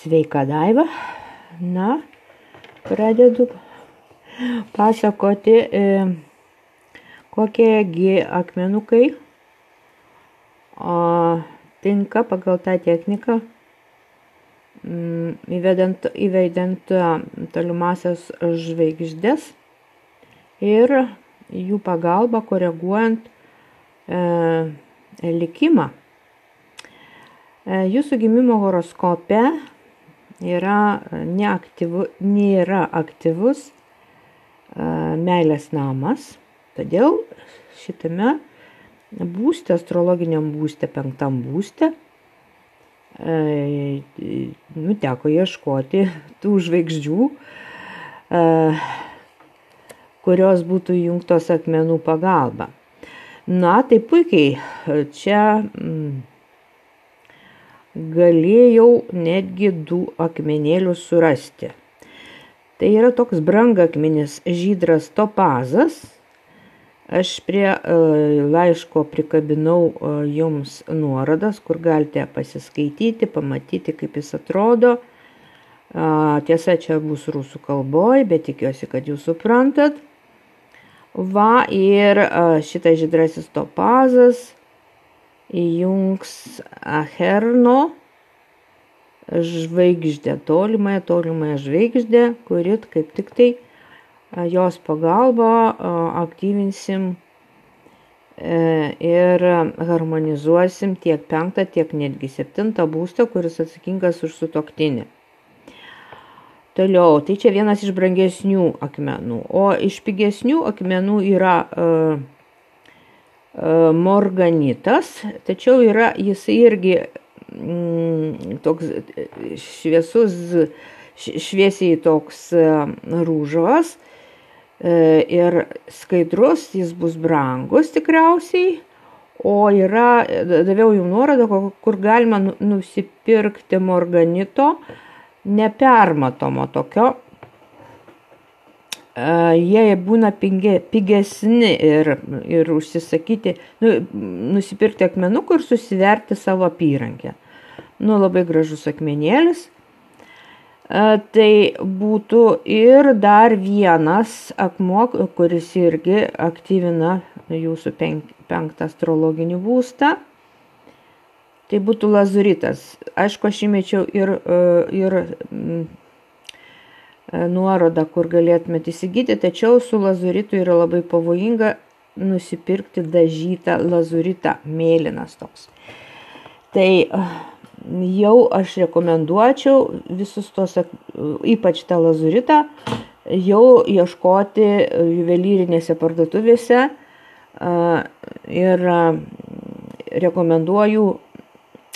Sveika Daiva. Na, pradedu pasakoti, e, kokiegi akmenukai o, tinka pagal tą techniką, mm, įvedant, įvedant tolimasias žvaigždės ir jų pagalba koreguojant e, likimą. E, jūsų gimimo horoskope yra neaktyvu, nėra aktyvus e, meilės namas, todėl šitame būste, astrologiniam būste, penktam būste, e, nu, teko ieškoti tų žvaigždžių, kurios būtų jungtos akmenų pagalba. Na, tai puikiai, čia mm, galėjau netgi du akmenėlius surasti. Tai yra toks brangakmenis žydras topazas. Aš prie uh, laiško prikabinau uh, jums nuorodas, kur galite pasiskaityti, pamatyti, kaip jis atrodo. Tiesa, čia bus rusų kalboje, bet tikiuosi, kad jūs suprantat. Va, ir šitas žydrasis topazas įjungs Aherno žvaigždę, tolimąją, tolimąją žvaigždę, kuri kaip tik tai jos pagalba aktyvinsim e, ir harmonizuosim tiek penktą, tiek netgi septintą būstą, kuris atsakingas už sutoktinį. Toliau, tai čia vienas iš brangesnių akmenų, o iš pigesnių akmenų yra uh, morganitas, tačiau yra jis irgi mm, toks šviesus, šviesiai toks e, rūžavas e, ir skaidrus, jis bus brangus tikriausiai, o yra, daviau jums nuorodą, kur galima nu, nusipirkti morganito nepermatomo tokio jie būna pinge, pigesni ir, ir užsisakyti, nu, nusipirkti akmenukų ir susiverti savo apyrankę. Nu, labai gražus akmenėlis. Tai būtų ir dar vienas akmuo, kuris irgi aktyvina jūsų penk, penktą astrologinį būstą. Tai būtų lazuritas. Aišku, aš įmečiau ir, ir E, nuorodą, kur galėtumėt įsigyti, tačiau su lazuritu yra labai pavojinga nusipirkti dažytą lazuritą, mėlynas toks. Tai e, jau aš rekomenduočiau visus tos, e, ypač tą lazuritą, jau ieškoti juvelyrinėse parduotuvėse. Ir rekomenduoju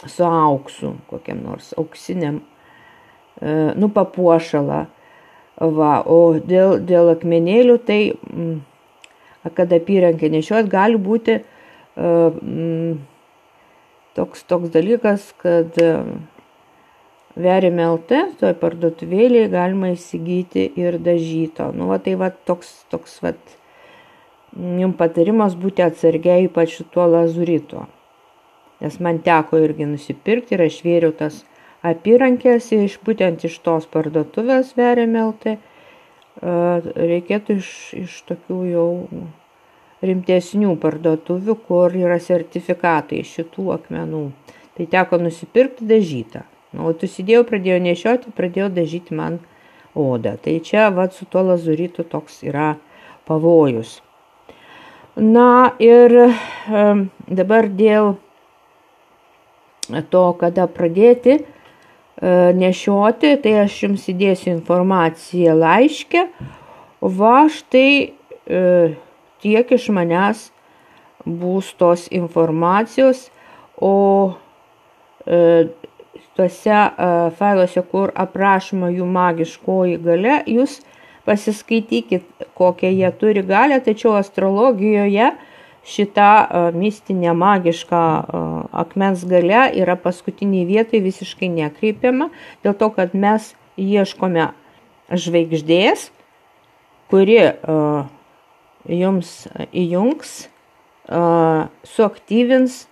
su auksu, kokiam nors auksiniam, nu, papuošalą Va, o dėl, dėl akmenėlių, tai mm, kad apyrankė nešios gali būti mm, toks, toks dalykas, kad verėme LT, toj parduotuvėlėje galima įsigyti ir dažyto. Nu, va, tai va, toks, toks va, jums patarimas būti atsargiai ypač tuo lazurito. Nes man teko irgi nusipirkti ir aš vėriau tas apyrankės iš būtent iš tos parduotuvės veriameltai reikėtų iš, iš tokių jau rimtesnių parduotuvių, kur yra sertifikatai šitų akmenų. Tai teko nusipirkti dažytą. O tu sėdėjau, pradėjau nešioti, pradėjau dažyti man odą. Tai čia vat su tuo lazuritu toks yra pavojus. Na ir dabar dėl to, kada pradėti, E, nešioti, tai aš jums įdėsiu informaciją laiškę. Va štai e, tiek iš manęs bus tos informacijos, o e, tuose failuose, kur aprašoma jų magiškoji gale, jūs pasiskaitykit, kokią jie turi galę, tačiau astrologijoje šita mistinė magiška akmens gale yra paskutiniai vietai visiškai nekreipiama, dėl to, kad mes ieškome žvaigždės, kuri jums įjungs, suaktyvins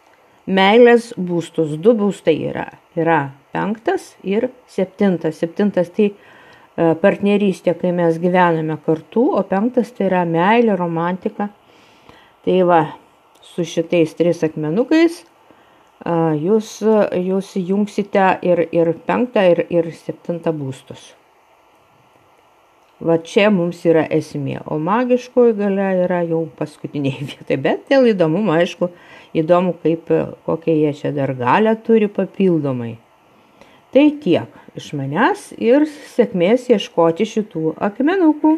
meilės būstus. Du būstai yra. Yra penktas ir septintas. Septintas tai e, partnerystė, kai mes gyvename kartu, o penktas tai yra meilė, romantika. Tai va, su šitais tris akmenukais jūs, jūs jungsite ir, ir penktą, ir, ir septintą būstus. Va čia mums yra esmė, o magiškoji galia yra jau paskutiniai vietai, bet dėl įdomumo, aišku, įdomu, kaip, kokie jie čia dar galę turi papildomai. Tai tiek iš manęs ir sėkmės ieškoti šitų akmenukų.